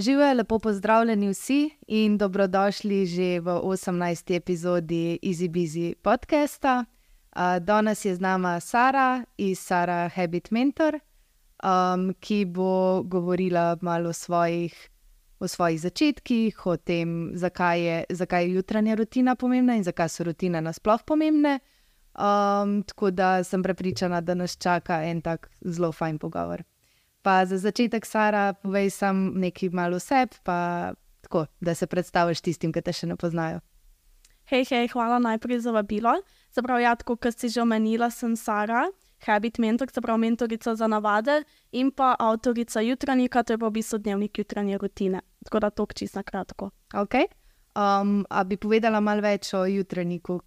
Živijo lepo pozdravljeni vsi in dobrodošli že v 18. epizodi Easy Busy podcasta. Danes je z nami Sara iz Sara Habit Mentor, um, ki bo govorila malo o svojih, o svojih začetkih, o tem, zakaj je, zakaj je jutranja rutina pomembna in zakaj so rutine nasploh pomembne. Um, tako da sem prepričana, da nas čaka en tak zelo fajn pogovor. Pa za začetek, Sara, povej sam nekaj malo o sebi, pa tako, da se predstaviš tistim, ki te še ne poznajo. Hej, hej, hvala najprej za vabilo. Zaprav, ja, kot si že omenila, sem Sara, habit mentor, zaprav mentorica za navade in pa avtorica jutranjika, to je pa v bistvu dnevnik jutranje rutine. Tako da to čisto na kratko. Ok. Um, a bi povedala malo več o jutranjiku,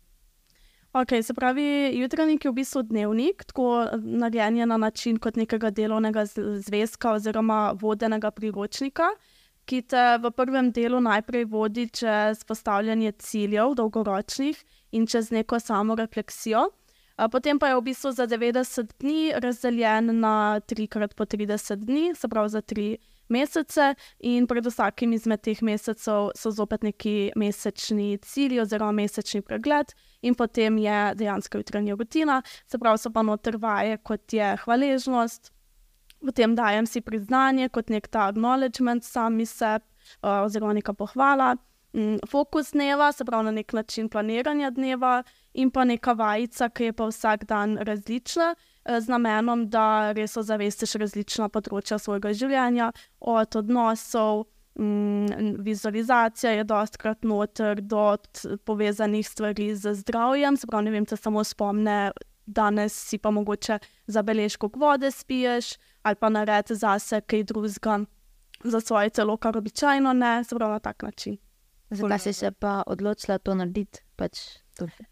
Ok, se pravi, jutranjik je v bistvu dnevnik, tako narejen na način kot nekega delovnega zvezka oziroma vodenega priročnika, ki te v prvem delu najprej vodi čez postavljanje ciljev, dolgoročnih in čez neko samo refleksijo. Potem pa je v bistvu za 90 dni razdeljen na 3x po 30 dni, se pravi za 3 mesece, in pred vsakim izmed teh mesecev so zopet neki mesečni cilji oziroma mesečni pregled, in potem je dejansko jutranja rutina, se pravi, so pa noter vaje, kot je hvaležnost, potem dajem si priznanje kot nek ta acknowledgement sami sebi, uh, oziroma neka pohvala. Mm, fokus dneva, se pravi na nek način planiranja dneva, in pa neka vajica, ki je pa vsak dan različna, Eh, z namenom, da res ozavestiš različna področja svojega življenja, od odnosov, mm, vizualizacija je dostakrat noter, do povezanih stvari z zdravjem. Se pravi, ne vem, če samo spomne, danes si pa mogoče zabeležko vode spiješ ali pa naredi zase kaj drugega. Za svoje telo, kar običajno ne, se pravi na tak način. Zakaj si se pa odločila to narediti, pač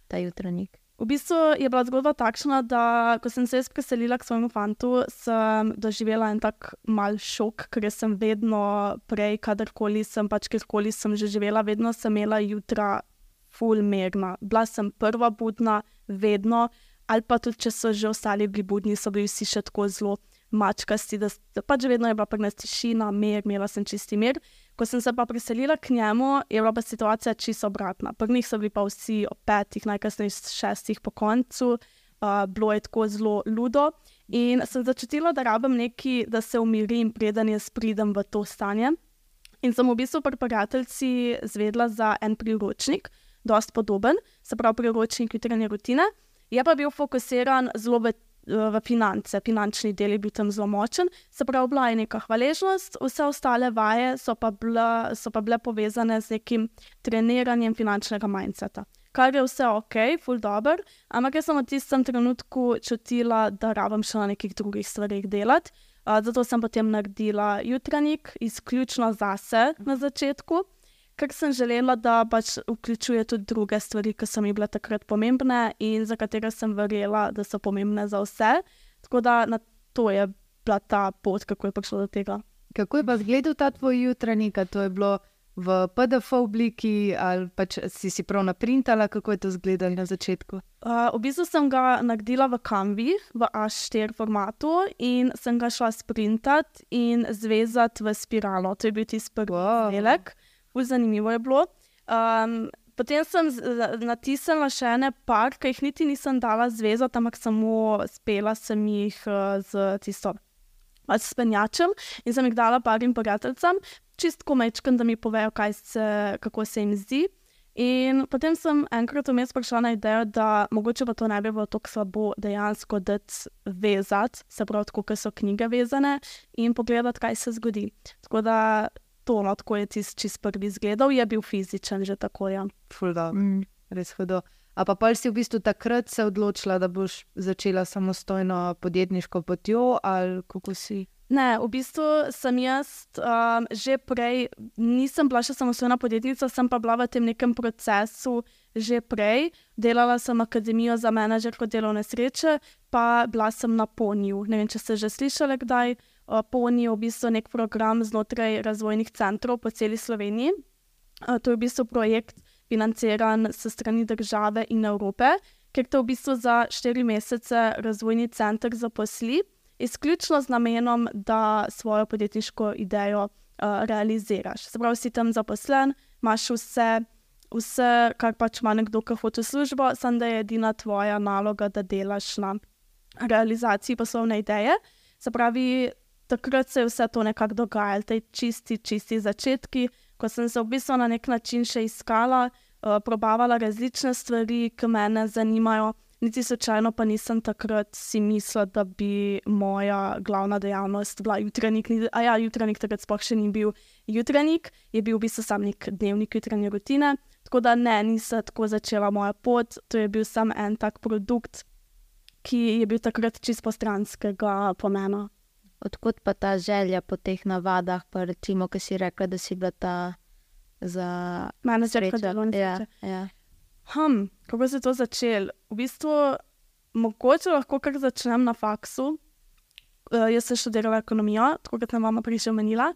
ta jutranjik? V bistvu je bila zgodba takšna, da ko sem se preselila k svojemu fantu, sem doživela en tak mal šok, ker sem vedno prej, kadarkoli sem pač kjerkoli sem že živela, vedno sem imela jutra fulmerna. Bila sem prva budna, vedno, ali pa tudi če so že ostali bili budni, so bili vsi še tako zelo mačkasti, da pač vedno je bila pri nas tišina, mir, imela sem čisti mir. Ko sem se pa preselila k njemu, je bila pa situacija čisto obratna. Prvih so bili pa vsi o petih, najkasneje šestih po koncu, uh, bilo je tako zelo ludo. In sem začutila, da rabim nekaj, da se umirim, preden jaz pridem v to stanje. In sem v bistvu pri prijateljci zvedla za en priročnik, dosti podoben, se pravi priročnik jutranje rutine. Je pa bil fokusiran zelo v v finance, finančni del je bil tam zelo močen, se pravi, bila je neka hvaležnost, vse ostale vaje so pa, bila, so pa bile povezane z nekim treniranjem finančnega mindseta. Kar je vse ok, full dobro, ampak jaz sem v tistem trenutku čutila, da rabim še na nekih drugih stvarih delati. Uh, zato sem potem naredila jutranjik, izključno zase na začetku ker sem želela, da pač vključuje tudi druge stvari, ki so mi bile takrat pomembne in za katere sem verjela, da so pomembne za vse. Tako da na to je bila ta pot, kako je prišlo do tega. Kako je pa izgledal ta tvoj jutranji, kaj to je bilo v PDF obliki ali pač si si prav naprintala, kako je to izgledalo na začetku? Uh, v bistvu sem ga naredila v Canvi, v A4 formatu in sem ga šla sprintati in zvezati v spiralo. To je bil tisti prvi wow. delek zelo zanimivo je bilo. Potem sem natisnila še ene par, ki jih niti nisem dala zvezati, ampak samo spela sem jih z tisto pač spenjačem in sem jih dala parim prijateljem, čistko mečkam, da mi povejo, se, kako se jim zdi. In potem sem enkrat vmes prišla na idejo, da mogoče pa to ne bi bilo tako slabo dejansko dati vezati, se pravi, kako so knjige vezane in pogledati, kaj se zgodi. Tako da to, no, tako je tisti čist prvi izgledal, je bil fizičen že tako. Ja. Fuldo, mm. res hudo. A pa pa si v bistvu takrat se odločila, da boš začela samostojno podjetniško potjo ali kako si? Ne, v bistvu sem jaz um, že prej, nisem bila še samostojna podjetnica, sem pa bila v tem nekem procesu že prej. Delala sem akademijo za menedžerko delovne sreče, pa bila sem na Poniju. Ne vem, če ste že slišali kdaj. PONI je v bistvu nek program znotraj razvojnih centrov po celi Sloveniji. To je v bistvu projekt financiran s strani države in Evrope, ker to v bistvu za štiri mesece razvojni center zaposli, izključno z namenom, da svojo podjetniško idejo uh, realiziraš. Se pravi, si tam zaposlen, imaš vse, vse kar pač ima nekdo, ki hoče službo, samo da je edina tvoja naloga, da delaš na realizaciji poslovne ideje. Se pravi, takrat se je vse to nekako dogajalo, te čisti, čisti začetki, ko sem se v bistvu na nek način še iskala, uh, probavala različne stvari, ki me zanimajo. Niti slučajno pa nisem takrat si mislila, da bi moja glavna dejavnost bila jutranjik. A ja, jutranjik takrat sploh še ni bil jutranjik, je bil v bistvu sam nek dnevnik jutranje rutine. Tako da ne, nisem tako začela moja pot, to je bil samo en tak produkt, ki je bil takrat čisto postranskega pomena. Odkud pa ta želja po teh navadah, pa recimo, ki si rekla, da si bila ta za menedžerka srečo? delovne Ja, ja. Hm, kako se je to začelo? V bistvu, mogoče lahko kar začnem na faksu. Uh, jaz sem študirala ekonomijo, tako kot mama prej že omenila.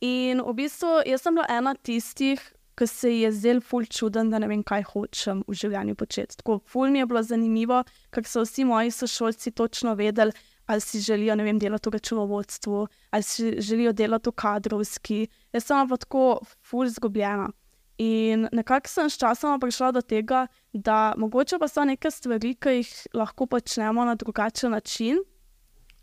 In v bistvu, jaz sem bila ena tistih, ki se ji je zdel ful čuden, da ne vem, kaj hočem v življenju početi. Tako ful mi je bilo zanimivo, ker so vsi moji sošolci točno vedeli, ali si želijo ne vem, delati v računovodstvu, ali si želijo delati v kadrovski. Jaz sem pa tako ful zgubljena. In nekako sem sčasoma prišla do tega, da mogoče pa so neke stvari, ki jih lahko počnemo na drugačen način,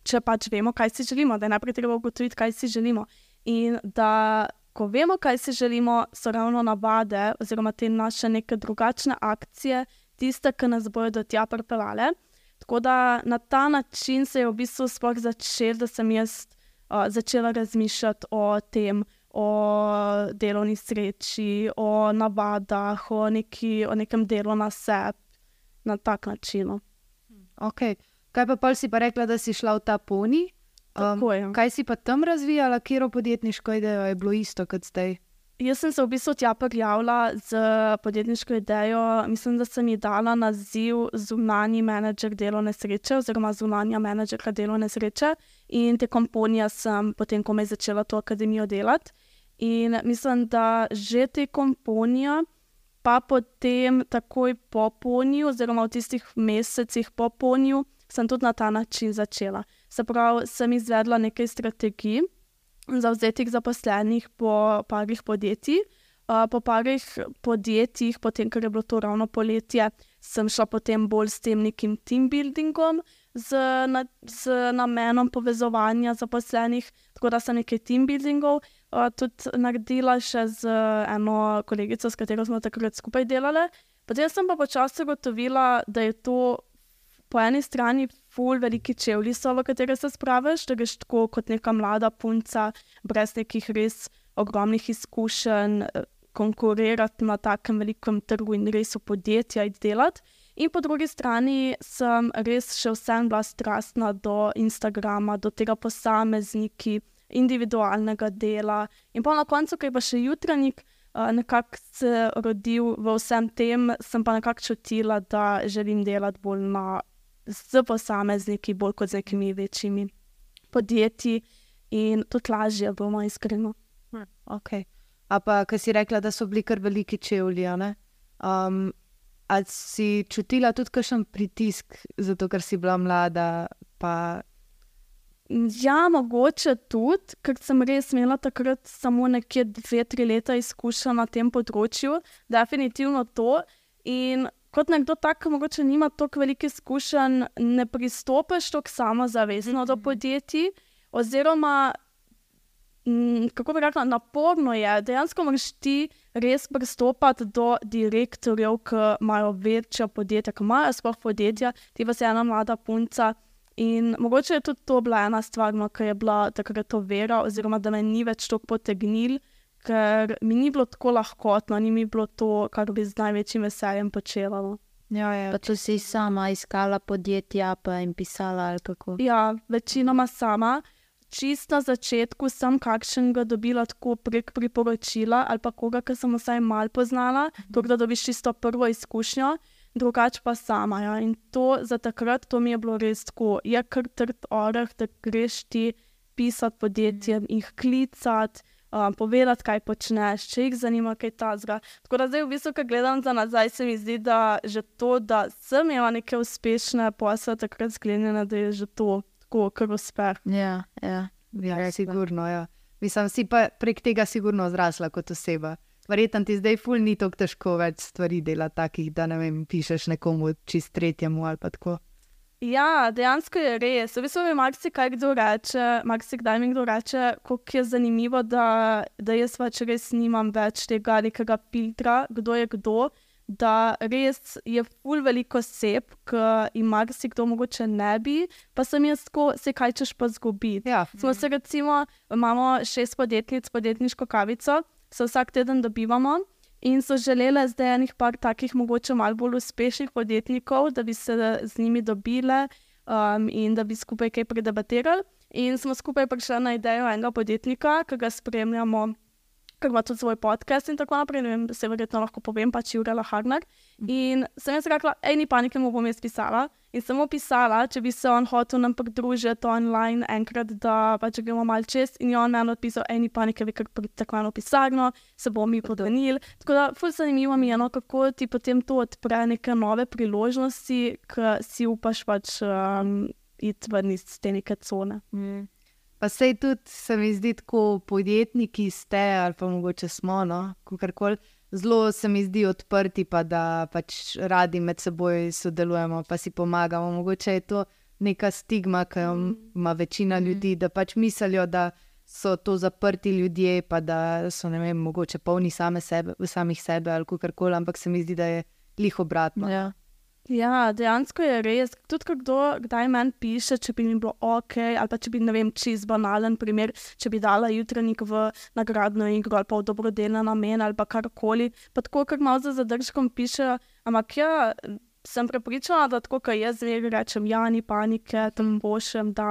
če pač vemo, kaj si želimo, da je najprej treba ugotoviti, kaj si želimo. In da, ko vemo, kaj si želimo, so ravno navade, oziroma te naše neke drugačne akcije, tiste, ki nas bodo do tja pripeljale. Tako da na ta način se je v bistvu sploh začel, da sem jaz začela razmišljati o tem, o delovni sreči, o navadah, o, neki, o nekem delu na sebi, na tak način. no. Okay. Kaj pa pol si pa rekla, da si šla v ta poni? Tako je. kaj si pa tam razvijala, kjer podjetniško idejo je bilo isto kot zdaj? Jaz sem se v bistvu tja prijavila z podjetniško idejo. Mislim, da sem ji dala naziv zunanji menedžer delovne sreče, oziroma zunanja menedžerka delovne sreče. In tekom ponija sem potem, ko me je začela to akademijo delati. In mislim, da že tekom ponija, pa potem takoj po poniju, oziroma v tistih mesecih po poniju, sem tudi na ta način začela. Se pravi, sem izvedla nekaj strategij zavzetih zaposlenih po parih podjetij. Uh, po parih podjetjih, potem, ker je bilo to ravno poletje, sem šla potem bolj s tem nekim team buildingom, z, na, z namenom povezovanja zaposlenih. Tako da sem nekaj team buildingov uh, tudi naredila še z eno kolegico, s katero smo takrat skupaj delali. Potem sem pa počasi ugotovila, da je to po eni strani ful veliki čevlji so, v katere se spraviš, da greš tako kot neka mlada punca, brez nekih res ogromnih izkušenj, eh, konkurirati na takem velikem trgu in res v podjetja iti delati. In po drugi strani sem res še vsem bila strastna do Instagrama, do tega posamezniki, individualnega dela. In pa na koncu, ki je pa še jutranjik, uh, nekako se rodil v vsem tem, sem pa nekako čutila, da želim delati bolj na, z posamezniki, bolj kot z nekimi večjimi podjetji in tudi lažje, bomo iskreni. Okay. A pa, ki si rekla, da so bili kar veliki čevlji, a ne? ali si čutila tudi kakšen pritisk, zato ker si bila mlada? Pa... Ja, mogoče tudi, ker sem res imela takrat samo nekje dve, tri leta izkušenj na tem področju, definitivno to. In kot nekdo tak, ki mogoče nima toliko velikih izkušenj, ne pristopiš tako samozavestno mm -hmm. do podjetij, oziroma m, kako bi rekla, naporno je. Dejansko moraš ti res pristopati do direktorjev, ki imajo večja podjetja, ki imajo sploh podjetja, ti pa si ena mlada punca. In mogoče je tudi to bila ena stvar, no, ki je bila takrat to vera, oziroma da me ni več tako potegnil, ker mi ni bilo tako lahkotno, ni mi bilo to, kar bi z največjim veseljem počela. No. Ja, ja. Pa to si sama iskala podjetja, pa jim pisala ali kako. Ja, večinoma sama. Čist na začetku sem kakšnega dobila tako prek priporočila ali pa koga, ki sem vsaj malo poznala, tako da dobiš čisto prvo izkušnjo, drugače pa sama. Ja. In to za takrat, to mi je bilo res tako, je kar trd oreh, da greš ti pisati podjetjem, jih klicati. Um, povedati, kaj počneš, če jih zanima, kaj ta zgra. Tako da zdaj, v bistvu, ko gledam za nazaj, se mi zdi, da že to, da sem imela neke uspešne posle, takrat sklenjene, da je že to tako, kar uspeh. Ja, ja. Ja, rekla. sigurno. Ja. Mislim, si pa prek tega sigurno zrasla kot oseba. Verjetno ti zdaj ful ni tako težko več stvari delati, takih, da ne vem, pišeš nekomu čist tretjemu ali pa tako. Ja, dejansko je res. V bistvu mi marsikaj kdo reče, marsikdaj mi kdo reče, kako je zanimivo, da, da jaz pač res nimam več tega nekega filtra, kdo je kdo. Da res je ful veliko oseb, ki jim marsikdo mogoče ne bi, pa sem jaz tako, se kaj češ pa zgubiti. Ja. Smo se recimo, imamo šest podjetnic, podjetniško kavico, se vsak teden dobivamo in so želele zdaj enih par takih, mogoče malo bolj uspešnih podjetnikov, da bi se z njimi dobile um, in da bi skupaj kaj predebatirali. In smo skupaj prišli na idejo enega podjetnika, ki ga spremljamo ker ima tudi svoj podcast in tako naprej. Ne vem, se verjetno lahko povem, pač Jurela Harnar. In sem jaz rekla, ej, ni panike, mu bom jaz pisala. In sem mu pisala, če bi se on hotel nam pridružiti online enkrat, da pač gremo mal čez. In je on meni odpisal, ej, ni panike, vi kar pridite tako eno pisarno, se bomo mi podvenili. Tako da, ful zanimivo mi je, no, kako ti potem to odpre neke nove priložnosti, ki si upaš pač um, iti ven iz te neke cone. Mm. Pa sej tudi se mi zdi, tako podjetniki ste, ali pa mogoče smo, no, kakorkoli. Zelo se mi zdi odprti, pa da pač radi med seboj sodelujemo, pa si pomagamo. Mogoče je to neka stigma, ki jo ima večina ljudi, da pač mislijo, da so to zaprti ljudje, pa da so ne vem, mogoče polni same sebe, samih sebe ali kakorkoli, ampak se mi zdi, da je lih obratno. Ja. Ja, dejansko je res. Tudi, ko kdo kdaj meni piše, če bi mi bilo ok, ali pa če bi, ne vem, čist banalen primer, če bi dala jutranjik v nagradno igro ali pa v dobrodelne namene ali pa karkoli. Pa tako, ker malo za zadržkom piše, ampak ja. Sem prepričana, da tako, kot jaz zdaj rečem, ja, ni panike, tam pošljem, da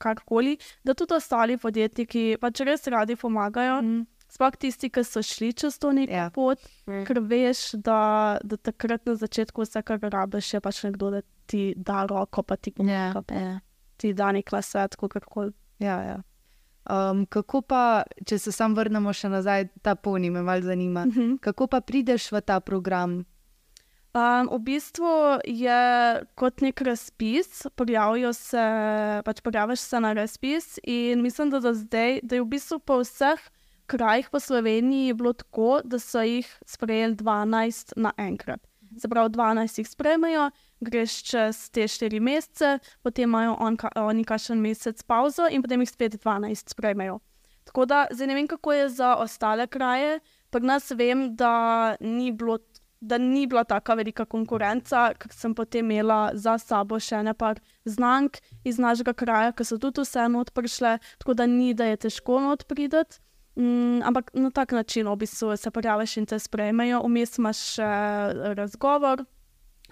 karkoli, da tudi ostali podjetniki pač res radi pomagajo. Mm. Sploh tisti, ki so šli čez to neko Ja. pot, Mm. ker veš, da, da takrat na začetku vse, kar rabiš, je pač nekdo, da ti da roko, pa ti Ja, pomaga, pa ja. ti da nek svet, kakorkoli. Ja, ja. Um, kako pa, če se sam vrnemo še nazaj, ta poni me malo zanima. Mhm. Kako pa prideš v ta program? Um, v bistvu je kot nek razpis, prijavijo se, pač prijaviš se na razpis in mislim, da, do zdaj, da je v bistvu po vseh krajih po Sloveniji bilo tako, da so jih sprejeli 12 naenkrat. Pravi, 12 jih sprejmejo, greš čez te 4 mesece, potem imajo on, oni kašen mesec pauzo in potem jih spet 12 sprejmejo. Tako da zdaj ne vem, kako je za ostale kraje. Pri nas vem, da ni bilo da ni bila tako velika konkurenca, ker sem potem imela za sabo še nekaj znank iz našega kraja, ki so tudi vseeno odprle, tako da ni, da je težko not prideti. Mm, ampak na tak način v bistvu se prijaviš in te sprejmejo, vmes imaš še razgovor.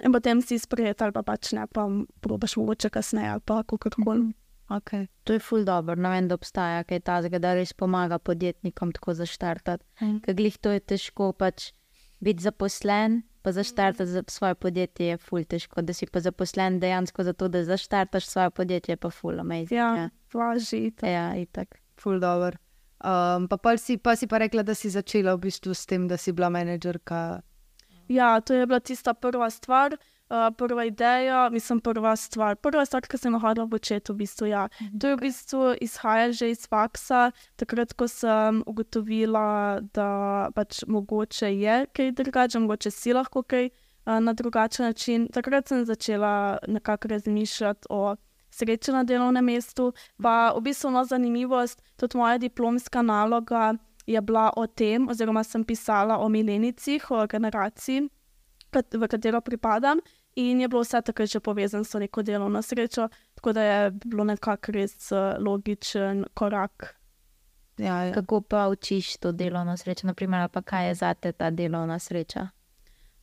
In potem si sprejet, ali pa pač ne, pa probaš mogoče kasneje, ali pa kako koli. Okay. To je ful dobro, ne vem, da obstaja kaj takega, da res pomaga podjetnikom tako zaštartati. Mm. Ker glih to je težko, pač biti zaposlen, pa zaštartati za svoje podjetje je ful težko. Da si pa zaposlen dejansko zato, da zaštartaš svoje podjetje, je pa ful amazing. Ja, važi. ja. ja itak. Ful dobr. Um, pa, pol si, pa si pa rekla, da si začela v bistvu s tem, da si bila menedžerka. Ja, to je bila tista prva stvar, uh, prva ideja, mislim, prva stvar. Prva stvar, ki sem jo hodila početi, v bistvu. Ja. To je v bistvu izhaja že iz faksa, takrat, ko sem ugotovila, da pač mogoče je kaj drugače, mogoče si lahko kaj uh, na drugačen način. Takrat sem začela nekako razmišljati o sreči na delovnem mestu. Pa v bistvu no zanimivost, tudi moja diplomska naloga je bila o tem, oziroma sem pisala o milenicih, o generaciji, kat- v katero pripadam. In je bilo vse tako že povezano s neko delovno srečo, tako da je bilo nekako res logičen korak. Ja, ja. Kako pa učiš to delovno srečo, naprimer, ali pa kaj je zate ta delovna sreča?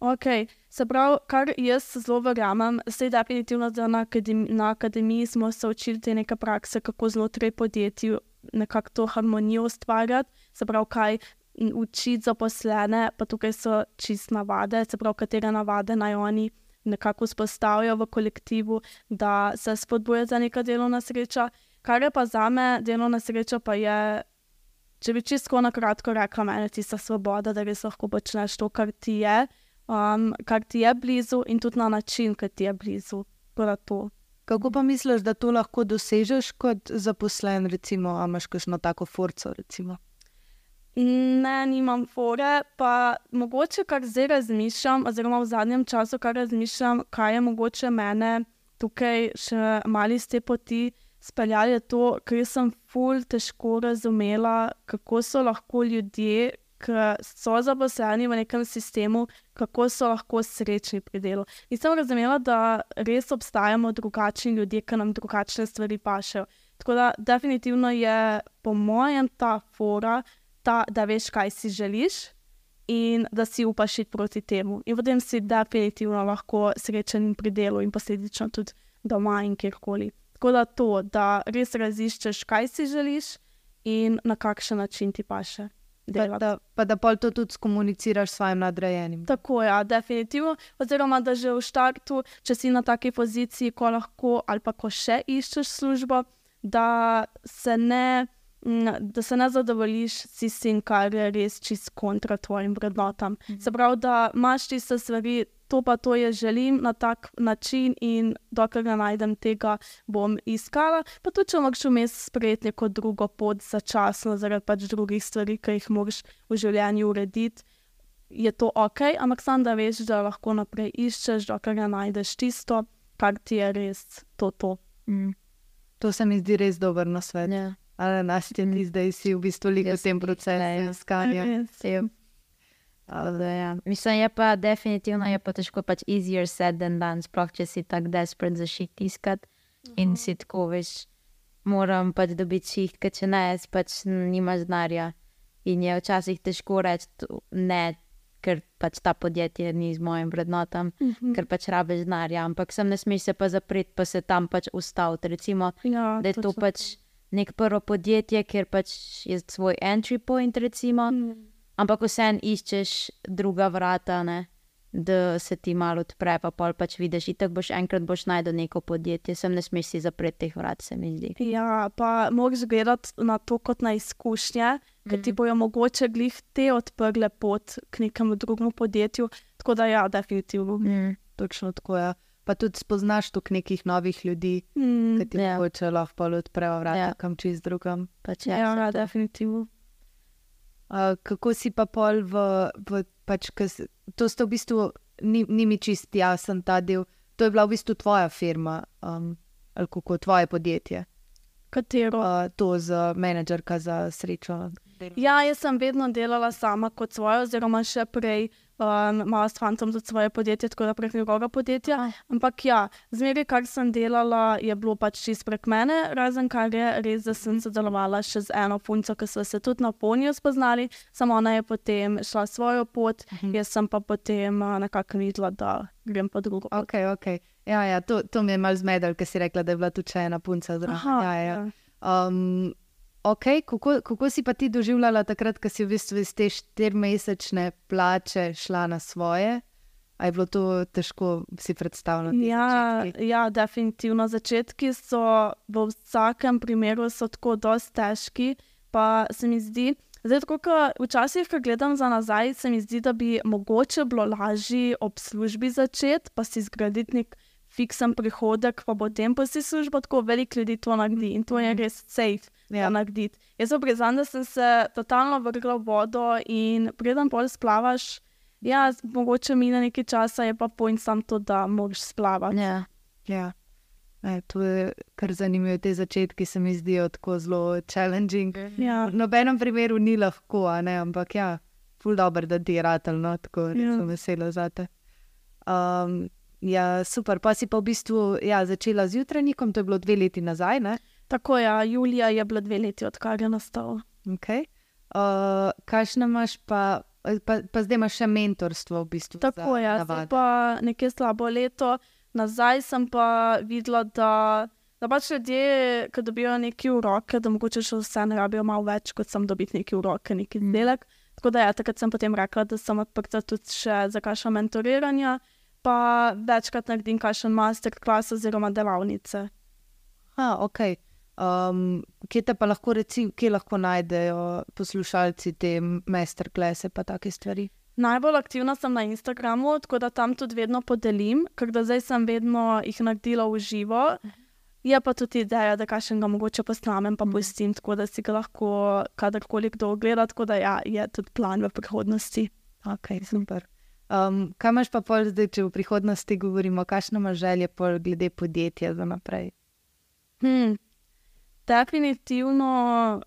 Ok, se pravi, kar jaz zelo verjamem, definitivno da na, akademi, na akademiji smo se učili te neke prakse, kako znotraj podjetij nekako to harmonijo ustvarjati, se pravi, kaj učiti zaposlene, pa tukaj so čist navade, se pravi, katere navade naj oni nekako vzpostavijo v kolektivu, da se spodbuja za neka delovna sreča. Kar je pa za me delovna sreča, pa je Če bi čisto na kratko rekla, meni je tista svoboda, da res lahko počneš to, kar ti je, um, kar ti je blizu in tudi na način, ki ti je blizu. Kako pa misliš, da to lahko dosežeš kot zaposlen, recimo, a imaš kakšno tako forco? Recimo? Ne, nimam fore, pa mogoče kar zdaj razmišljam, oziroma v zadnjem času kar razmišljam, kaj je mogoče mene tukaj še mali z te poti speljali, je to, ker sem ful težko razumela, kako so lahko ljudje, ki so zaposleni v nekem sistemu, kako so lahko srečni pri delu. In sem razumela, da res obstajamo drugačni ljudje, ki nam drugačne stvari pašejo. Tako da, definitivno je po mojem ta fora, ta, da veš, kaj si želiš. In da si upaš iti proti temu, in potem si definitivno lahko srečen pri delu, in posledično tudi doma in kjerkoli. Tako da to, da res raziščeš, kaj si želiš in na kakšen način ti paše. Pa da, pa da pol to tudi komuniciraš s svojim nadrejenim. Tako je, ja, definitivno. Oziroma, da že v startu, če si na taki poziciji, ko lahko ali pa ko še iščeš službo, da se ne da se ne zadovoljiš s tistim, kar je res čist kontra tvojim vrednotam. Mhm. Se pravi, da imaš tiste stvari, to pa to jaz želim na tak način, in dokler ne najdem tega, bom iskala. Pa tudi, če moraš vmes sprejeti neko drugo pot začasno, zaradi pač drugih stvari, ki jih moraš v življenju urediti. Je to ok, ampak samo da veš, da lahko naprej iščeš, dokler ne najdeš tisto, kar ti je res to. to. Mm. To se mi zdi res dober na svet. Yeah. Ja. Ali nas je ti zdaj, si v bistvu lik v tem procesu iskanja? Ja. Mislim, je pa definitivno je pa težko, pač easier said than done, sploh če si tako desperate za šit iskat in mhm. si tako veš, moram pač dobiti šit, ker če ne, pač nimaš denarja. In je včasih težko reči ne, ker pač ta podjetje ni z mojim vrednotam, mm -hmm. ker pač rabiš denarja, ampak sem ne smeš se pa zapreti, pa se tam pač ustaviti. Recimo, ja, da je to pač. Nek prvo podjetje, ker pač je svoj entry point, recimo, mm. Ampak vseeno iščeš druga vrata, ne? da se ti malo odpre, pa pol pač vidiš, da boš enkrat boš najdel neko podjetje, sem ne smeš si zapreti teh vrat, se mi zdi. Ja, pa moraš gledati na to kot na izkušnje, mm. ker ti mm. bojo mogoče glih te odprle pot k nekemu drugemu podjetju. Tako da ja, definitivno. Mm. Točno tako je. Ja pa tudi spoznaš tu nekih novih ljudi, mm, ki ti yeah. hoče lahko odprejo vrata yeah. Ja. kam čez drugam. Pač ja, ja, definitivno. Uh, kako si pa pol v, v pač, kas, to ste v bistvu, ni, ni mi čist jasen ta del, to je bila v bistvu tvoja firma um, ali kako tvoje podjetje. Katero? Uh, to z menedžerka za srečo. Ja, jaz sem vedno delala sama kot svojo, oziroma še prej um, malo s fantom za svoje podjetje, tako da prek njegovega podjetja. Aha. Ampak ja, zmeraj, kar sem delala, je bilo pač čist prek mene, razen kar je res, da sem sodelovala še z eno punco, ki so se tudi na ponju spoznali, samo ona je potem šla svojo pot. Mhm. jaz sem pa potem uh, nekako videla, da grem pa drugo. Ok, ok. Ja, ja, to, to mi je malo zmedel, ker si rekla, da je bila tudi ena punca zraven. Ja, ja. ja. Um, Okay, kako, kako si pa ti doživljala takrat, ko si v bistvu iz te štirimesečne plače šla na svoje? Ali je bilo to težko si predstavljati? Ja, ja, definitivno. Začetki so v vsakem primeru tako dosti težki. Pa se mi zdi, da včasih, ko gledam za nazaj, se mi zdi, da bi mogoče bilo lažje ob službi začeti, pa si zgraditi nek fiksen prihodek, pa potem pa si službo, tako veliko ljudi to naredi in to je mhm. res safe ja. narediti. Jaz sem priznal, da sem se totalno vrgla v vodo in preden pol splavaš, ja, mogoče mine nekaj časa, je pa pojem sam to, da moraš splavati. Ja. Ja. E, to je kar zanimivo, te začetki se mi zdijo tako zelo challenging. Ja. V nobenem primeru ni lahko, ampak ja, ful dobro, da ti je ratelj, no, tako ja. sem vesela za te. Um, Ja, super. Pa si pa v bistvu ja, začela z jutranjikom, to je bilo dve leti nazaj. Ne? Tako je, ja, Julija je bila dve leti, odkar je nastal. Okay. Uh, kaj še imaš, pa, pa, pa zdaj imaš še mentorstvo v bistvu? Tako je, zdaj pa nekaj slabo leto nazaj sem pa videla, da, da pač ljudje, ki dobijo nekaj v roke, da mogoče še vse ne rabijo malo več, kot sem dobiti nekaj v roke, nekaj mm. delek. Tako da ja, takrat sem potem rekla, da sem odprta tudi za kakšno mentoriranje pa večkrat naredim kakšen masterclass oziroma delavnice. Ha, ok. Um, kje te pa lahko, recimo, kje lahko najdejo poslušalci te masterclasse, pa take stvari? Najbolj aktivna sem na Instagramu, tako da tam tudi vedno podelim, ker do zdaj sem vedno jih naredila v živo. Je pa tudi ideja, da kaj še ga mogoče posnamem, pa pustim, tako da si ga lahko kadarkoli kdo ogleda. Tako da ja, je tudi plan v prihodnosti. Ok, super. Um, kaj imaš pa pol zdaj, če v prihodnosti govorimo, kakšno imaš želje pol glede podjetja za naprej? Hmm. Definitivno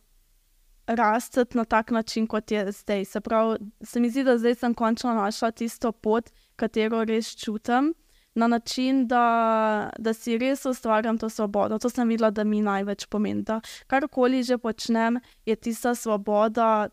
rasteti na tak način, kot je zdaj. Se pravi, se mi zdi, da zdaj sem končno našla tisto pot, katero res čutim, na način, da, da si res ustvarjam to svobodo. To sem videla, da mi največ pomeni. Da karkoli že počnem, je tista svoboda.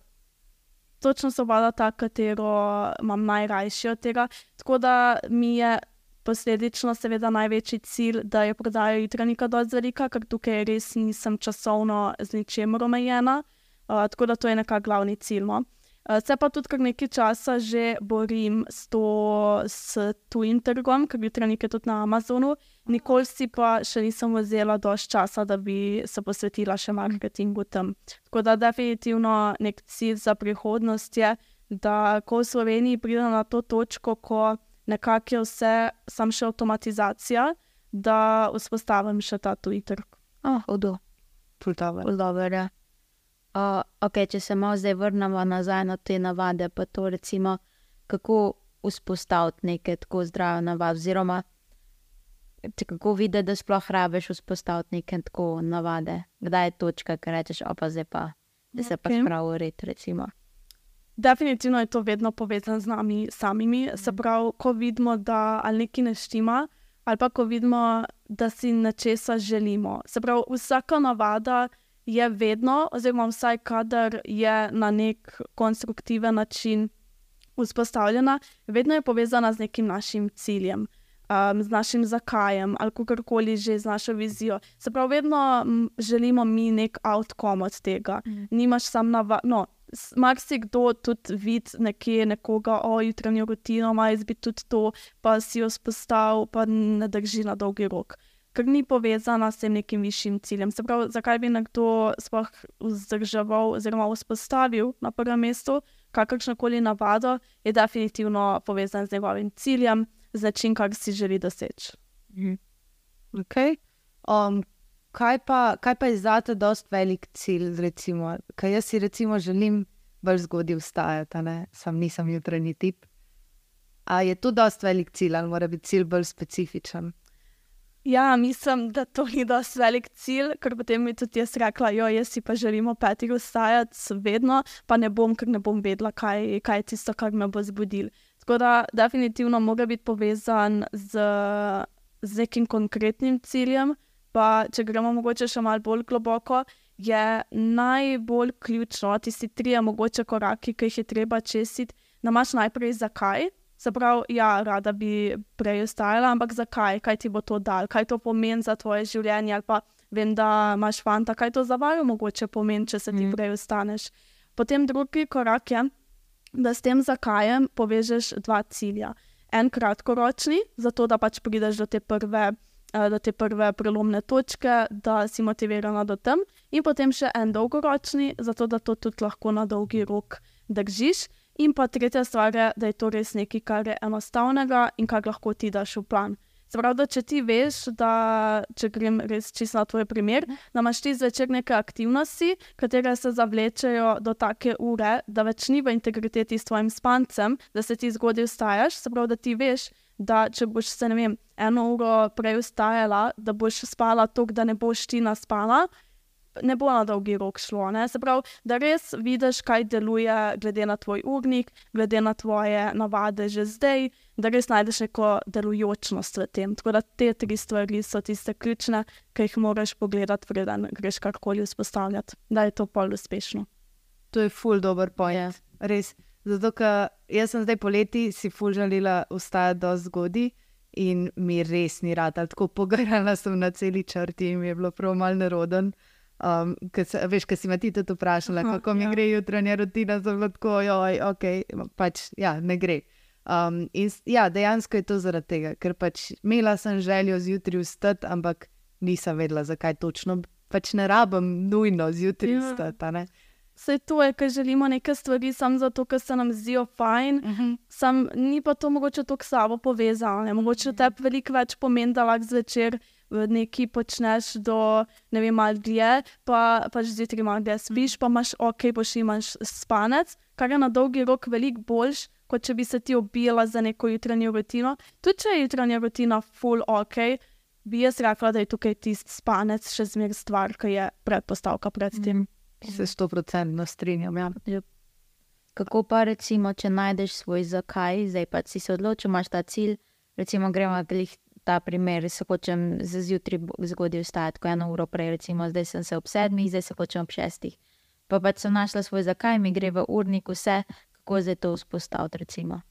Točno svoboda, ta, katero imam najrajši od tega. Tako da mi je posledično, seveda, največji cilj, da je prodaja jutrajnika dovolj velika, ker tukaj res nisem časovno z ničemer omejena. Uh, tako da to je nekako glavni cilj. No? Uh, se pa tudi kar nekaj časa že borim s, to, s tujim trgom, ker jutrajnik je tudi na Amazonu. Nikoli si pa še nisem vzela dovolj časa, da bi se posvetila še marketingu tam. Tako da definitivno nek cilj za prihodnost je, da ko v Sloveniji pridem na to točko, ko nekako je vse, sam še avtomatizacija, da vzpostavim še ta tuji trg. Oh, Udo. Pultave. Dobro, ja. Uh, ok, če se malo zdaj vrnemo nazaj na te navade, pa to recimo, kako vzpostaviti neke tako zdrave navade, oziroma kako videti, da sploh rabiš vzpostaviti neke tako navade. Kdaj je točka, ki rečeš, opa, zdaj pa, da se pa spravi v red, recimo. Definitivno je to vedno povezano z nami samimi. Se pravi, ko vidimo, da ali nekaj ne štima, ali pa ko vidimo, da si nečesa želimo. Se pravi, vsaka navada je vedno, oziroma vsaj kadar je na nek konstruktiven način vzpostavljena, vedno je povezana z nekim našim ciljem. Um, z našim zakajem ali kakorkoli že z našo vizijo. Se pravi, vedno želimo mi nek outcome od tega. Mm. Nimaš samo navadno. No, Marsikdo tudi vidi nekje nekoga, o jutranjo rutino, ima bi tudi to, pa si jo spostavil, pa ne drži na dolgi rok ker ni povezana s tem nekim višjim ciljem. Se pravi, zakaj bi nekdo sploh vzdrževal oziroma vzpostavil na prvem mestu kakršno koli navado, je definitivno povezan z njegovim ciljem, z način, kar si želi doseči. Mhm. Okay. Um, kaj, pa, kaj pa je za te dost velik cilj, recimo, kaj jaz si recimo želim bolj zgodaj vstajati, sam nisem jutranji tip. A je to dost velik cilj ali mora biti cilj bolj specifičen? Ja, mislim, da to ni dosti velik cilj, ker potem mi tudi jaz rekla, jo, jaz si pa želimo petih vstajati, vedno, pa ne bom, ker ne bom vedela, kaj, kaj je tisto, kar me bo zbudil. Tako da, definitivno mora biti povezan z, z nekim konkretnim ciljem. Pa, če gremo mogoče še malo bolj globoko, je najbolj ključno, tisti tri, mogoče koraki, ki jih je treba česiti, da imaš najprej zakaj. Se pravi, ja, rada bi prej ostajala, ampak zakaj, kaj ti bo to dal, kaj to pomeni za tvoje življenje, ali pa vem, da imaš fanta, kaj to za vaju mogoče pomeni, če se ti mm. prej ostaneš. Potem drugi korak je, da s tem zakajem povežeš dva cilja. En kratkoročni, zato da pač prideš do te prve. Eh, do te prve prelomne točke, da si motivirana do tam, in potem še en dolgoročni, zato da to tudi lahko na dolgi rok držiš. In pa tretja stvar je, da je to res nekaj, kar je enostavnega in kar lahko ti daš v plan. Sprav, da če ti veš, da če grem res čisto na tvoj primer, da imaš ti zvečer neke aktivnosti, katere se zavlečejo do take ure, da več ni v integriteti s tvojim spancem, da se ti zgodaj vstajaš, sprav, da ti veš, da če boš se ne vem, eno uro prej vstajala, da boš spala toliko, da ne boš ti naspala, ne bo na dolgi rok šlo. Ne? Se pravi, da res vidiš, kaj deluje, glede na tvoj urnik, glede na tvoje navade že zdaj, da res najdeš neko delujočnost v tem. Tako da te tri stvari so tiste ključne, ki jih moraš pogledati, preden greš karkoli vzpostavljati, da je to pol uspešno. To je point. Yeah. Ja. Res. Zato, ker jaz sem zdaj poleti si full želela vstajati do zgodi. In mi res ni rad, tako pogrnila sem na celi črti in mi je bilo prav malo neroden. Um, se, veš, kaj si me ti tudi vprašala, Aha, kako mi ja. gre jutranja rutina, zelo tako, joj, ok, pač ja, ne gre. Um, in ja, dejansko je to zaradi tega, ker pač imela sem željo zjutraj vstati, ampak nisem vedela, zakaj točno. Pač ne rabim nujno zjutraj ja. vstati. Vse to je, ker želimo neke stvari samo zato, ker se nam zdijo fajn, Uh -huh. sam ni pa to mogoče tako s sabo povezano. Mogoče tebi veliko več pomeni, da lahko zvečer neki počneš do ne vem, malo dlje, pa pač zjutraj malo dlje spiš, pa imaš ok, boš imaš spanec, kar je na dolgi rok veliko boljš, kot če bi se ti obila za neko jutranjo rutino. Tudi če je jutranja rutina full ok, bi jaz rekla, da je tukaj tisti spanec še zmeraj stvar, ki je predpostavka pred tem. Se sto procentno strinjam. Ja. Kako pa recimo, če najdeš svoj zakaj, zdaj pa si se odločil, imaš ta cilj, recimo gremo glih ta primer, se hočem zjutraj zgodaj vstajati, ko eno uro prej, recimo zdaj sem se ob sedmih, zdaj se hočem ob šestih. Pa pač sem našla svoj zakaj, mi gre v urnik vse, kako zdaj to vzpostaviti recimo.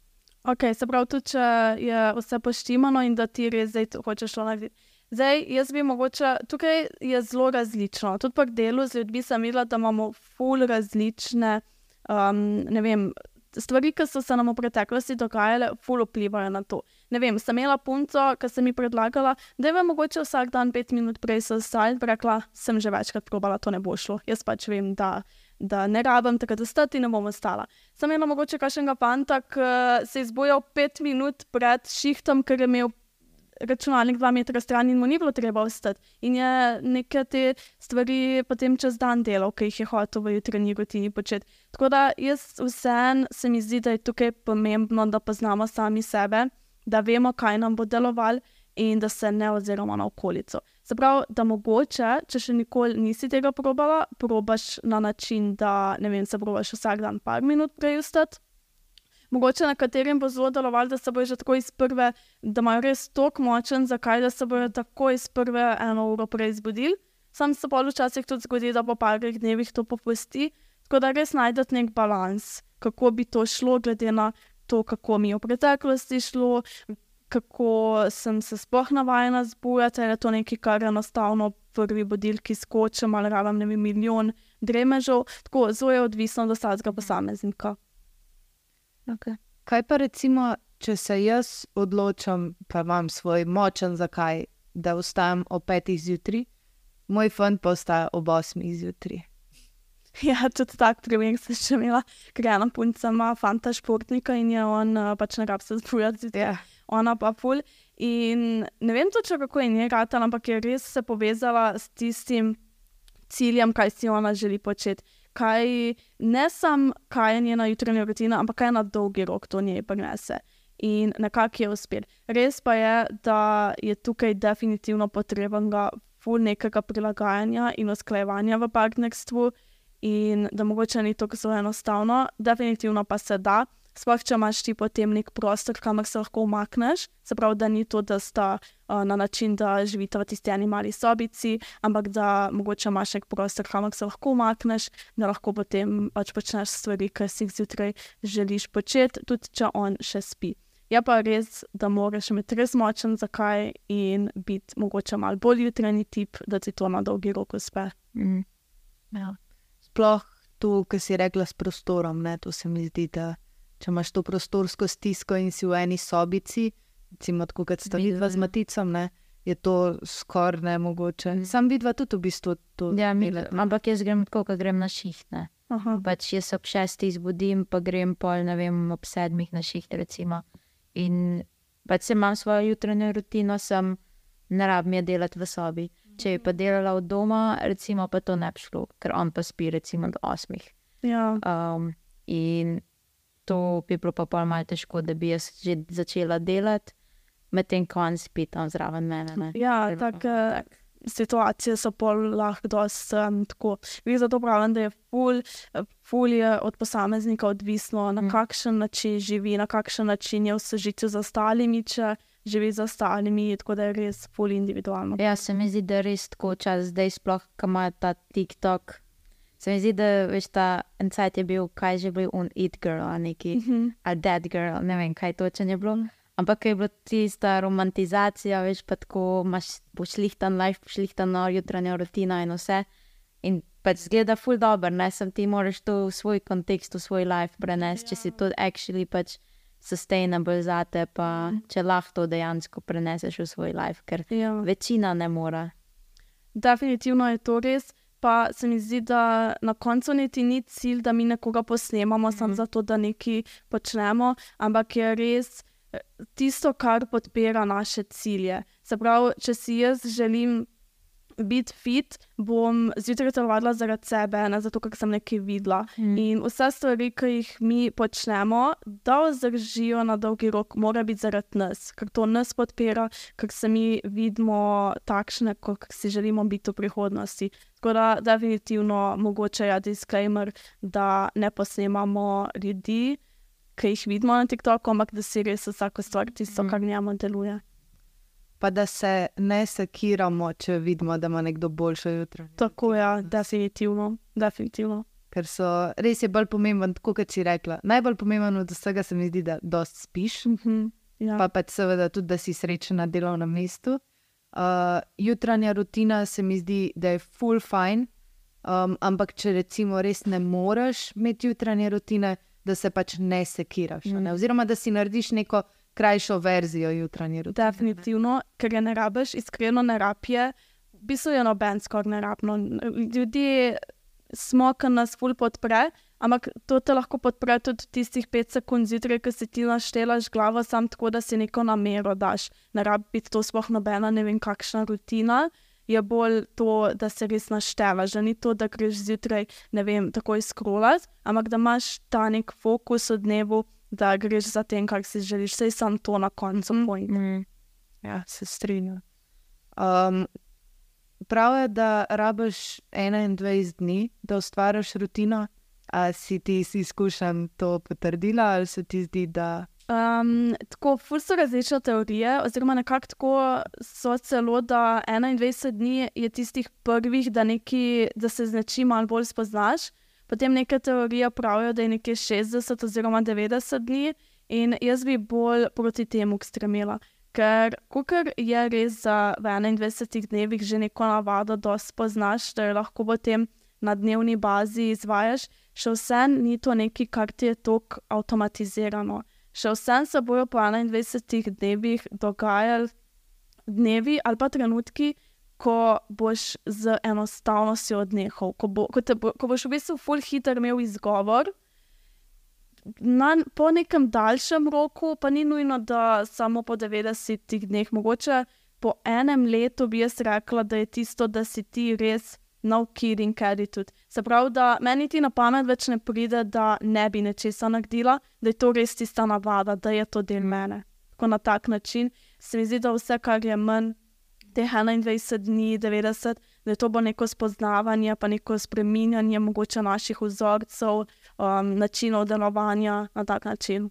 Ok, se pravi, tudi če je vse poštimano in da ti res zdaj hočeš to narediti. Zdaj, jaz bi mogoče, tukaj je zelo različno. Tudi pri delu z ljudmi sem videla, da imamo ful različne, um, ne vem, stvari, ki so se nam v preteklosti dogajale, ful vplivajo na to. Ne vem, sem imela punco, ki sem mi predlagala, da je mogoče vsak dan pet minut prej se vstajati, pa rekla, sem že večkrat probala, to ne bo šlo. Jaz pač vem, da, da ne rabim takrat vstati in ne bom ostala. Sem imela mogoče kakšnega fanta, ki se je zbujal pet minut pred šihtom, ker je imel računalnik dva metra stran in mu ni bilo treba vstati. In je neke te stvari potem čez dan delal, ki jih je hotel v jutranji rutini početi. Tako da jaz vsem se mi zdi, da je tukaj pomembno, da poznamo sami sebe, da vemo, kaj nam bo delovalo in da se ne oziramo na okolico. Se pravi, da mogoče, če še nikoli nisi tega probala, probaš na način, da ne vem, se probaš vsak dan par minut prej vstati. Mogoče na katerem bo zelo delovalo, da se bojo že tako iz prve, da imajo res tok močen, zakaj da se bojo tako iz prve eno uro prej zbudili. Sam se pa včasih tudi zgodi, da po parih dnevih to popusti. Tako da res najdete nek balans, kako bi to šlo, glede na to, kako mi je v preteklosti šlo, kako sem se sploh navajena zbujati, je to nekaj, kar enostavno prvi budilki skočem ali rabim ne vem, milijon dremežev. Tako zelo je odvisno od vsakega posameznika. Okay. Kaj pa recimo, če se jaz odločam, pa imam svoj močen zakaj, da vstajam ob petih zjutraj, moj fant pa vstaja ob osmih zjutraj. Ja, tudi tak primer sem še imela, ker ena punca ima fanta športnika in je on uh, pač ne rab se zbujati zjutraj. Ja. ona pa ful. In ne vem točno, kako je njej ratala, ampak je res se povezala s tistim ciljem, kaj si ona želi početi. Kaj, ne samo, kaj je njena jutranja rutina, ampak kaj na dolgi rok to njej prinese. In nekako je uspel. Res pa je, da je tukaj definitivno potrebnega ful nekega prilagajanja in usklajevanja v partnerstvu, in da mogoče ni tako zelo enostavno, definitivno pa se da. Sploh, če imaš ti potem nek prostor, kamor se lahko umakneš, se pravi, da ni to, da sta uh, na način, da živite v tisti eni mali sobici, ampak da mogoče imaš nek prostor, kamor se lahko umakneš, da lahko potem pač počneš stvari, ki si jih zjutraj želiš početi, tudi če on še spi. Je pa res, da moraš imeti res močen zakaj in biti mogoče malo bolj jutranji tip, da ti to na dolgi rok uspe. Mm. Ja. Sploh tu, ki si rekla s prostorom, ne, to se mi zdi, da če imaš to prostorsko stisko in si v eni sobici, recimo tako kot sta vidva z ja. maticom, ne, je to skoraj nemogoče. Mm. Sam vidva tudi v bistvu to Ja, mi, delata. ampak jaz grem tako, kot grem na šiht. Ne. Aha. Pač jaz ob šestih zbudim, pa grem pol, ne vem, ob sedmih na šiht. Recimo. In pač se imam svojo jutranjo rutino, sem ne rabim je delati v sobi. Če bi pa delala od doma, recimo, pa to ne bi šlo, ker on pa spi recimo do osmih. Ja. Um, in to bi bilo pa malo težko, da bi jaz že začela delati, medtem ko on spi tam zraven mene. Ne. Ja, bilo take situacije so pol lahko dosti um, tako. Vi zato pravim, da je ful, ful je od posameznika odvisno, na Mm. kakšen način živi, na kakšen način je v sožitju z ostalimi, če živi z ostalimi, tako da je res ful individualno. Ja, se mi zdi, da je res tako čas, zdaj sploh, ko ima ta TikTok. Se mi zdi, da veš, ta en cajt je bil, kaj že bil un it girl, a neki, Mhm. a dead girl, ne vem, kaj točno je bilo. Ampak je bila tista romantizacija, veš, pa tako imaš pošlihtan life, pošlihtano jutranjo rutino in vse. In pač zgleda ful dobro, ne sem ti moraš to v svoj kontekst, v svoj life prenesti, če si to actually pač sustainable zate, pa če lahko to dejansko preneseš v svoj life, ker Ja. večina ne more. Definitivno je to res. pa se mi zdi, da na koncu niti ni cilj, da mi nekoga posnemamo, mm -hmm. samo Mhm. zato, da nekaj počnemo, ampak je res eh, tisto, kar podpira naše cilje. Se pravi, če si jaz želim biti fit, bom zjutraj telovadila zaradi sebe, ne zato, ker sem nekaj videla. Mm. In vse stvari, ki jih mi počnemo, da vzdržijo na dolgi rok, mora biti zaradi nas, ker to nas podpira, ker se mi vidimo takšne, kot si želimo biti v prihodnosti. Tako da, definitivno, mogoče je disclaimer, da ne posnemamo ljudi, ki jih vidimo na TikToku, ampak da si res vsako stvar tisto, Mhm. kar njemu deluje. Pa da se ne sekiramo, če vidimo, da ima nekdo boljšo jutro. Tako je, ja, definitivno. definitivno. Ker so res je bolj pomemben, kot si rekla. Najbolj pomemben od vsega se mi zdi, da dosti spiš, Mhm. Ja. pa pač seveda tudi, da si srečen na delovnem mestu. Uh, jutranja rutina se mi zdi, da je full fine, um, ampak če recimo res ne moreš imeti jutranje rutine, da se pač ne sekiraš. a Ne? Mm. Oziroma, da si narediš neko krajšo verzijo jutranje rutine. Definitivno, ker je ne rabiš, iskreno ne rabiš, v bistvu je noben skoraj ne rabno. Ljudje smo, ki nas ful podpre, ampak to te lahko podpre tudi tistih pet sekund zjutraj, ki si ti naštelaš glavo, sam tako, da si neko namero daš. Ne rabi biti to sploh nobena, ne vem, kakšna rutina. Je bolj to, da se res naštevaš, da ni to, da greš zjutraj, ne vem, takoj skrolat, ampak da imaš ta nek fokus v dnevu, da greš za tem, kar si želiš, sej sam to na koncu Mm. point. Mm. Ja, se strinjam. Um, prav je, da rabiš 21 dni, da ustvariš rutino. A si ti iz izkušenj to potrdila, ali se ti zdi, da Um, tako, ful so različne teorije, oziroma nekako tako so celo, da 21 dni je tistih prvih, da, neki, da se z nečim malo bolj spoznaš. Potem neke teorije pravijo, da je nekje 60 oziroma 90 dni, in jaz bi bolj proti temu stremela. Ker, kar je res za v 21 dnevih že neko navado, da spoznaš, da jo lahko potem na dnevni bazi izvajaš, še vsem ni to nekaj, kar ti je tako avtomatizirano. Še vsem se bojo po 21 dnevih dogajali dnevi ali pa trenutki, ko boš z enostavnostjo odnehal, ko, bo, ko, bo, ko boš v bistvu full hiter imel izgovor. Na, po nekem daljšem roku, pa ni nujno, da samo po 90 dneh, mogoče po enem letu bi jaz rekla, da je tisto, da si ti res no kidding attitude. Se pravi, da meni ti na pamet več ne pride, da ne bi nečesa naredila, da je to res tista navada, da je to del mene. Tako na tak način se mi zdi, da vse, kar je manj teh 21 dni, 90, da je to bo neko spoznavanje, pa neko spreminjanje mogoče naših vzorcev, um, načinov delovanja na tak način.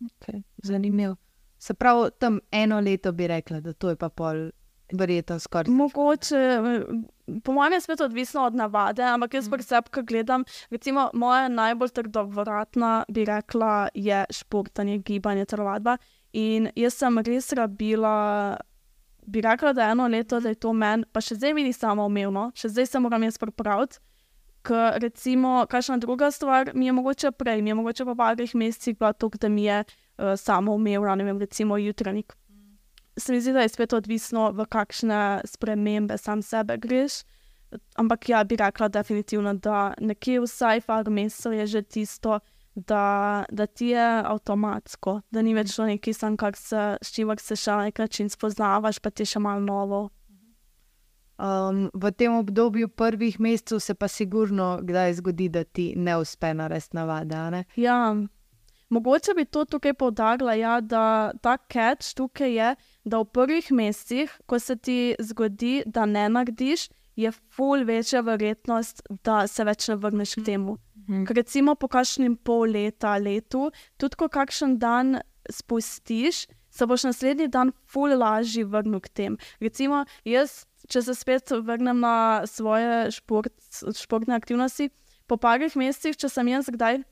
okay, zanimivo. Se pravi, tam eno leto bi rekla, da to je pa pol, verjetno skoraj. Mogoče, po mojem, je spet odvisno od navade, ampak jaz pri sebi, ko gledam, recimo, moja najbolj trdovratna, bi rekla, je športanje, gibanje, telovadba. In jaz sem res rabila, bi rekla, da je eno leto, da je to meni, pa še zdaj mi ni samo umevno, še zdaj se moram jaz pripraviti. Ker recimo, kakšna druga stvar mi je mogoče prej, mi je mogoče po parih mesecih bila to, da mi je uh, samo umevna, ne vem, recimo jutranjik se mi zdi, da je spet odvisno, v kakšne spremembe sam sebe greš. Ampak ja, bi rekla definitivno, da nekje vsaj par mesecev je že tisto, da, da ti je avtomatsko, da ni več to nekaj, sam, kar se, čimer se še na nek način spoznavaš, pa ti je še malo novo. Um, v tem obdobju prvih mesecev se pa sigurno kdaj zgodi, da ti ne uspe narediti navade. ne? Ja, mogoče bi to tukaj poudarila, ja, da ta catch tukaj je, da v prvih mesecih, ko se ti zgodi, da ne narediš, je ful večja verjetnost, da se več ne vrneš k temu. Mhm. Ker recimo po kakšnem pol leta, letu, tudi ko kakšen dan spustiš, se boš naslednji dan ful lažje vrnil k tem. Recimo jaz, če se spet vrnem na svoje šport, športne aktivnosti, po parih mesecih, če sem jaz kdaj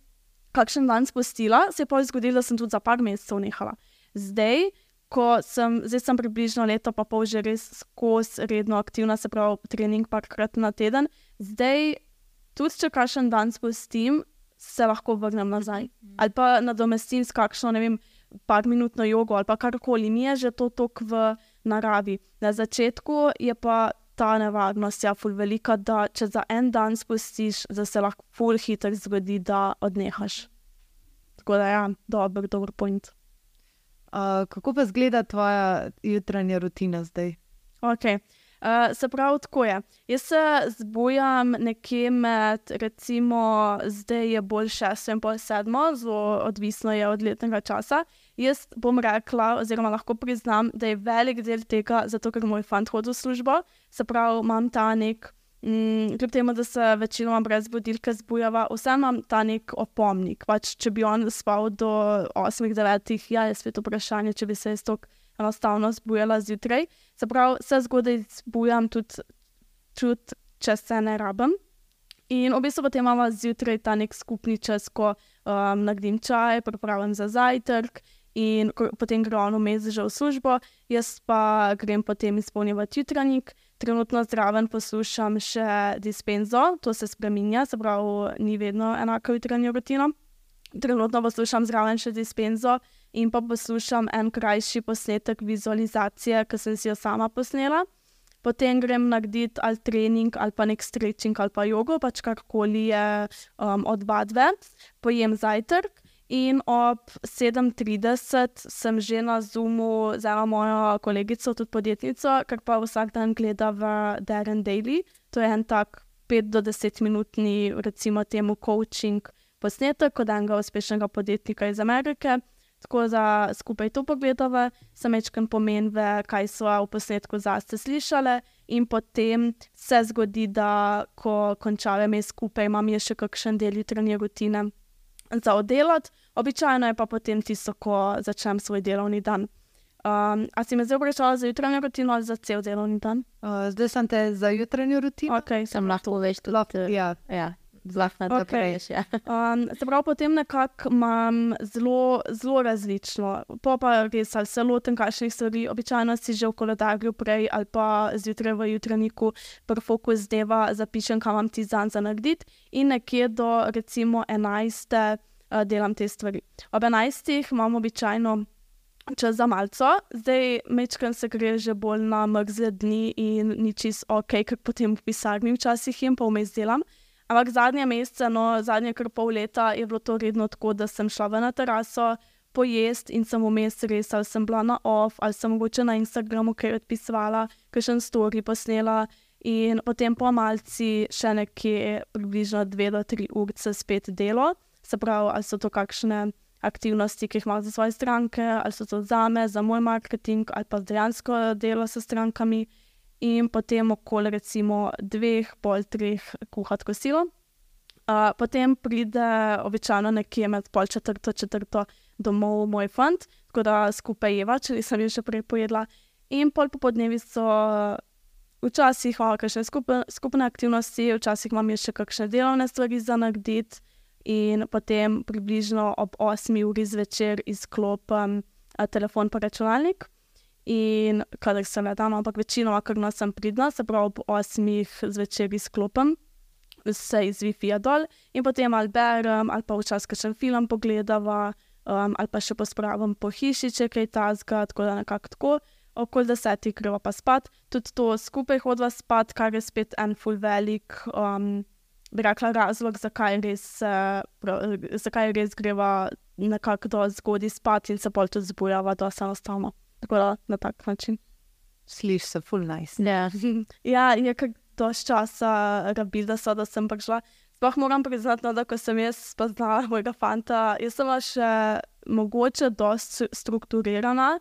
kakšen dan spustila, se je pa zgodilo, da sem tudi za par mesecev nehala. Zdaj, ko sem, zdaj sem približno leto, pa pol že res skozi redno aktivna, se pravi, trening parkrat na teden, zdaj tudi če kakšen dan spustim, se lahko vrnem nazaj. Ali pa nadomestim s kakšno, ne vem, par minutno jogo ali pa karkoli. Mi je že to tok v naravi. Na začetku je pa ta nevarnost je ful velika, da če za en dan spustiš, da se lahko ful hitro zgodi, da odnehaš. Tako da ja, dober, dober point. Kako pa zgleda tvoja jutranja rutina zdaj? Okay. Uh, se pravi, tako je. Jaz se zbujam nekje med, recimo, zdaj je bolj 6 in pol 7, zelo odvisno je od letnega časa. Jaz bom rekla, oziroma lahko priznam, da je velik del tega, zato ker moj fant hodi v službo. Se pravi, imam ta nek, kljub temu, da se večinoma brez budilke zbujava, vseeno imam ta nek opomnik. Pač, če bi on spal do 8-9, ja, je spet vprašanje, če bi se jaz toliko enostavno zbujala zjutraj. Se pravi, se zgodaj zbujam tudi, tudi če se ne rabim. In v bistvu potem imamo zjutraj ta nek skupni čas, ko um, nagdim čaj, pripravim za zajtrk. In potem gre on vmes že v službo, jaz pa grem potem izpolnjevati jutranjik. Trenutno zraven poslušam še dispenzo, to se spremenja, se pravi, ni vedno enaka jutranja rutina. Trenutno poslušam zraven še dispenzo, in pa poslušam en krajši posnetek vizualizacije, ki sem si jo sama posnela. Potem grem narediti ali trening, ali pa nek stretching, ali pa jogo, pač karkoli je um, od vadbe, pojem zajtrk. In ob 7:30 sem že na Zoomu z eno mojo kolegico, tudi podjetnico, kar pa vsak dan gleda v Darren Daily. To je en tak 5 do 10 minutni, recimo, temu coaching posnetek od enega uspešnega podjetnika iz Amerike. Tako da skupaj to pogledava, sem večkrat pomen, kaj so v posnetku zase slišali, in potem se zgodi, da ko končave me skupaj, imam še kakšen del jutranje rutine za oddelati, običajno je pa potem tisto, ko začnem svoj delovni dan. Um, a si me zdaj vprašala za jutranjo rutino ali za cel delovni dan? Uh, zdaj sem te za jutranjo rutino. Okay, sem lahko več tudi. Lahko, ja. ja zlahna, da Okej. greš. Ja. Um, se pravi, potem nekako imam zelo, zelo različno. Po pa res ali se lotim kakšnih stvari, običajno si že v koledarju prej ali pa zjutraj v jutraniku, prvi fokus dneva zapišem, kam imam ti dan za narediti, in nekje do recimo 11. Uh, delam te stvari. Ob 11. imam običajno čas za malce, zdaj mečkam se gre že bolj na mrzle dni in ni čist ok, ker potem v pisarni včasih jim pa vmes delam. Ampak zadnje mesece, no, zadnje kar pol leta je bilo to redno tako, da sem šla na teraso pojest in sem vmes res, ali sem bila na off, ali sem mogoče na Instagramu kaj odpisovala, kakšen story posnela. In potem po malci še nekje približno dve do tri ure spet delo, se pravi, ali so to kakšne aktivnosti, ki jih imam za svoje stranke, ali so to za me, za moj marketing, ali pa dejansko delo s strankami in potem okoli recimo dveh, pol treh kuhati kosilo. Uh, potem pride običajno nekje med pol četrto, četrto domov moj fant, tako da skupaj jeva, če nisem jo še prej pojedla. In pol popodnevi so včasih imamo kakšne skupne, skupne aktivnosti, včasih imam še kakšne delovne stvari za narediti, in potem približno ob 8 uri zvečer izklopim telefon pa računalnik in kadar se le da, ampak večinoma, ker nočem pridna, se pravi ob 8 zvečer izklopim, vse iz Wi-Fi-ja dol in potem ali berem, ali pa včasih še film pogledava, um, ali pa še pospravim po hiši, če kaj tazga, tako da nekako tako. Okoli desetih greva pa spat, tudi to skupaj hodva spat, kar je spet en full velik, um, bi rekla, razlog, zakaj res, uh, zakaj res greva nekako do zgodaj spat in se bolj tudi zbujava, da se enostavno. Tako da na tak način. Slišiš se full nice. Ja. Ja, je kar dož časa rabil, da, so, da sem prišla. Sploh moram priznati, no, da ko sem jaz spoznala mojega fanta, jaz sem še mogoče dosti strukturirana,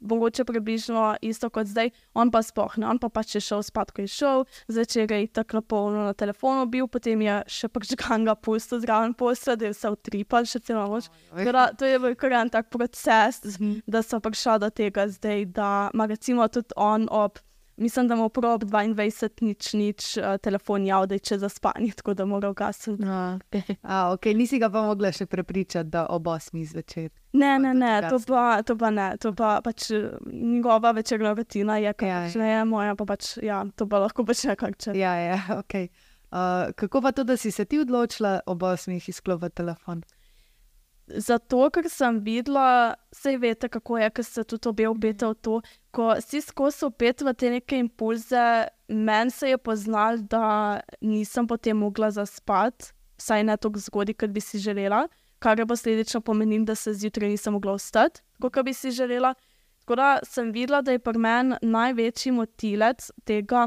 mogoče približno isto kot zdaj, on pa sploh ne, on pa pač je šel spat, ko je šel, zvečer je tako polno na telefonu bil, potem je še prižgan ga pusto zraven posla, da je vse utripal še celo noč. Tako da To je bil kar en tak proces, Mhm. da so prišla do tega zdaj, da ima recimo tudi on ob, mislim, da prav ob 22 nič nič uh, telefon javlja, če za spanje, tako da mora ugasniti. No, okay. A, ok, nisi ga pa mogla še prepričati, da ob 8 zvečer. Ne, ne, ne, to pa, to pa ne, to pa pač eh, njegova večerna rutina je, Ja, ja. kakšna je moja, pa pač, ja, to pa lahko počne kar če. Ja, ja, ok. Uh, kako pa to, da si se ti odločila ob 8 izklopiti telefon? Zato, ker sem videla, vse veste, kako je, ker se tudi obe obete v to, ko si skozi opet v te neke impulze, meni se je poznal, da nisem potem mogla zaspati, vsaj ne tako zgodaj, kot bi si želela, kar je posledično pomenilo, da se zjutraj nisem mogla vstati, kot bi si želela. Tako da sem videla, da je pri meni največji motilec tega,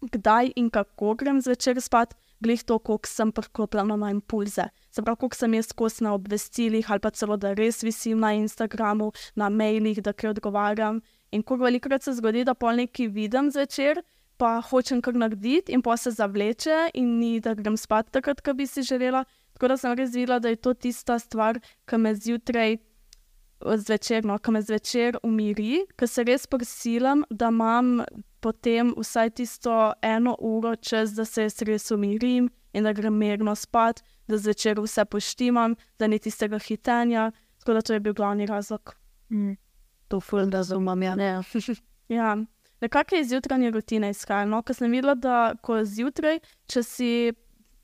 kdaj in kako grem zvečer spat, glih to, koliko sem priklopljena na impulze. Se pravi, koliko sem jaz skozi na obvestilih ali pa celo, da res visim na Instagramu, na mailih, da kaj odgovarjam. In ko velikokrat se zgodi, da pol nekaj vidim zvečer, pa hočem kar narediti, in pa se zavleče, in ni da grem spat takrat, ko bi si želela. Tako da sem res videla, da je to tista stvar, ki me zjutraj. Zvečer, no, ko me zvečer umiri, ker se res prisilim, da imam potem vsaj tisto eno uro čas, da se res umirim in da grem mirno spat, da zvečer vse poštimam, da ni tistega hitenja. Tako da to je bil glavni razlog. Mm. To ful, da razumem. Ja. Ja. Ja, nekako je izjutrajna rutina izhajala. No? Ker sem videla, da ko zjutraj, če si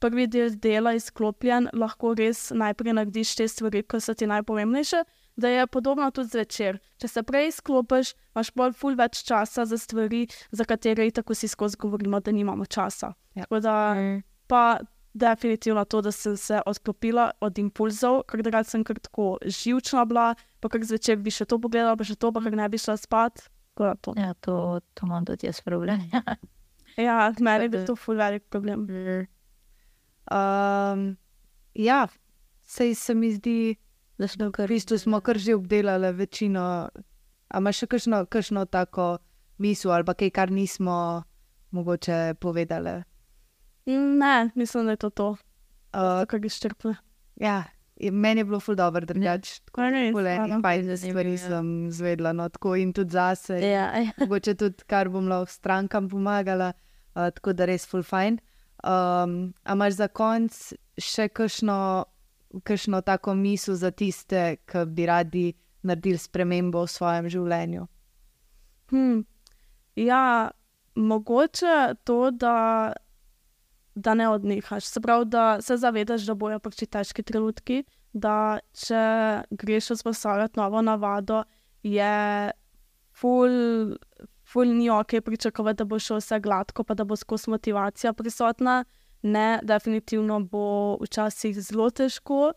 prvi del dela izklopljen, lahko res najprej narediš te stvari, ki so ti najpomembnejše. Da je podobno tudi zvečer. Če se prej izklopiš, imaš bolj ful več časa za stvari, za katere tako si skozi govorimo, da nimamo časa. Ja. Tako da Mm. pa definitivno to, da sem se odklopila od impulzov, ker drugače sem kar tako živčna bila, pa kar zvečer bi še to pogledala, pa še to, pa kar ne bi šla spat. To. Ja, to, to imam tudi jaz problem. Ja, meni je to ful velik problem. Um, ja, sej se mi zdi, Da smo v bistvu smo kar že obdelali večino. A imaš še kakšno, kakšno tako misel ali pa kaj, kar nismo mogoče povedali? Ne, mislim, da je to to, Uh, je štrpne. ja, je- meni je bilo ful dobro, drugače. A res? Fulejnih Hvala. fajn stvari Zanimivo, ja. sem zvedla, no tako in tudi zase. Ja, ja. mogoče tudi, kar bom lahko strankam pomagala, uh, tako da res full fajn. Um, a imaš za konec še kakšno, kakšno tako misel za tiste, ki bi radi naredili spremembo v svojem življenju? Hm. Ja, mogoče to, da, da ne odnehaš. Se pravi, da se zavedaš, da bojo prišli težki trenutki, da če greš vzpostavljati novo navado, je ful, ful ni ok pričakovati, da bo šlo vse gladko, pa da bo skozi motivacija prisotna. Ne, definitivno bo včasih zelo težko,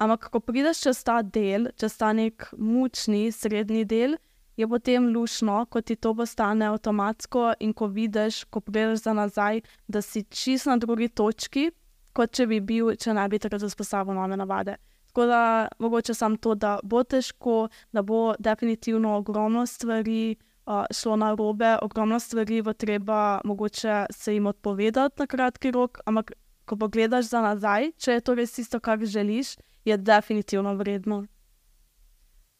ampak ko prideš čez ta del, čez ta nek mučni srednji del, je potem lušno, ko ti to postane avtomatsko in ko vidiš, ko prideš za nazaj, da si čist na drugi točki, kot če bi bil, če ne bi takrat vzpostavil nove navade. Tako da mogoče samo to, da bo težko, da bo definitivno ogromno stvari uh, šlo na robe, ogromno stvari bo treba mogoče se jim odpovedati na kratki rok, ampak ko pogledaš za nazaj, če je to res tisto, kar želiš, je definitivno vredno.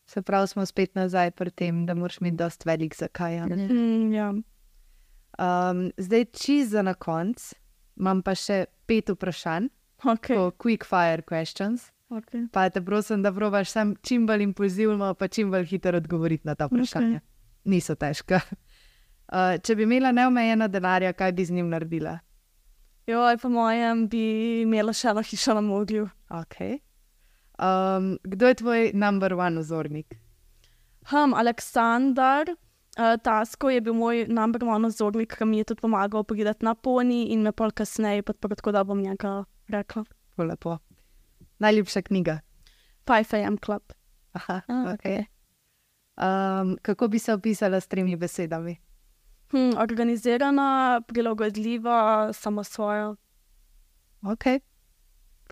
Se pravi, smo spet nazaj pri tem, da moraš imeti dost velik zakaj. a ne? Mm, ja. Um, zdaj, čist za na konec, imam pa še pet vprašanj, okay. okay. quick fire questions. okay. Pa te prosim, da probaš sam čim bolj impulzivno, pa čim bolj hitro odgovoriti na ta vprašanja. Okay. Niso težka. Uh, če bi imela neomejeno denarja, kaj bi z njim naredila? Joj, po mojem, bi imela še eno hišo na morju. Okay. Um, kdo je tvoj number one vzornik? Hm, Aleksandar uh, Tasko je bil moj number one vzornik, ki mi je tudi pomagal priti na poni in me pol kasneje podprl, tako da bom njega rekla. Lepo. Najljubša knjiga. 5am Club. Aha, Ah, okay. um, kako bi se opisala s tremi besedami? Hm, organizirana, prilagodljiva, samo svojo. Ok,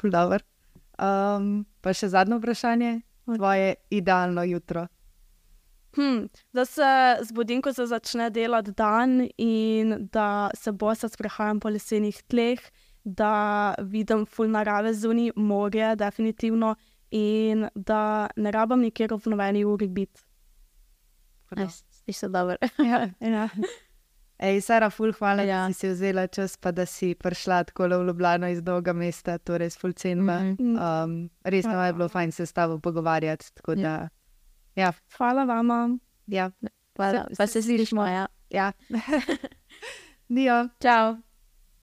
dobro. Um, pa še zadnje vprašanje. Tvoje idealno jutro. Hm, da se zbudim, ko se začne delati dan in da se bosa sprehajam po lesenih tleh, da vidim full narave zunaj, morje, definitivno, in da ne rabim nikjer v nobeni uri biti. Ti so dober. Ja, ja. Ej, Sara, ful, hvala, ja. Ja. da si si vzela čas, pa da si prišla tako v Ljubljano iz dolga mesta, to res ful cenima. Mm Mhm. -hmm. um, res nam je bilo fajn se s tabo pogovarjati. tako Ja. Da, ja, Hvala vama. ja, Hvala. Se- Pa se slišimo, ja. ja. Dio. Čau.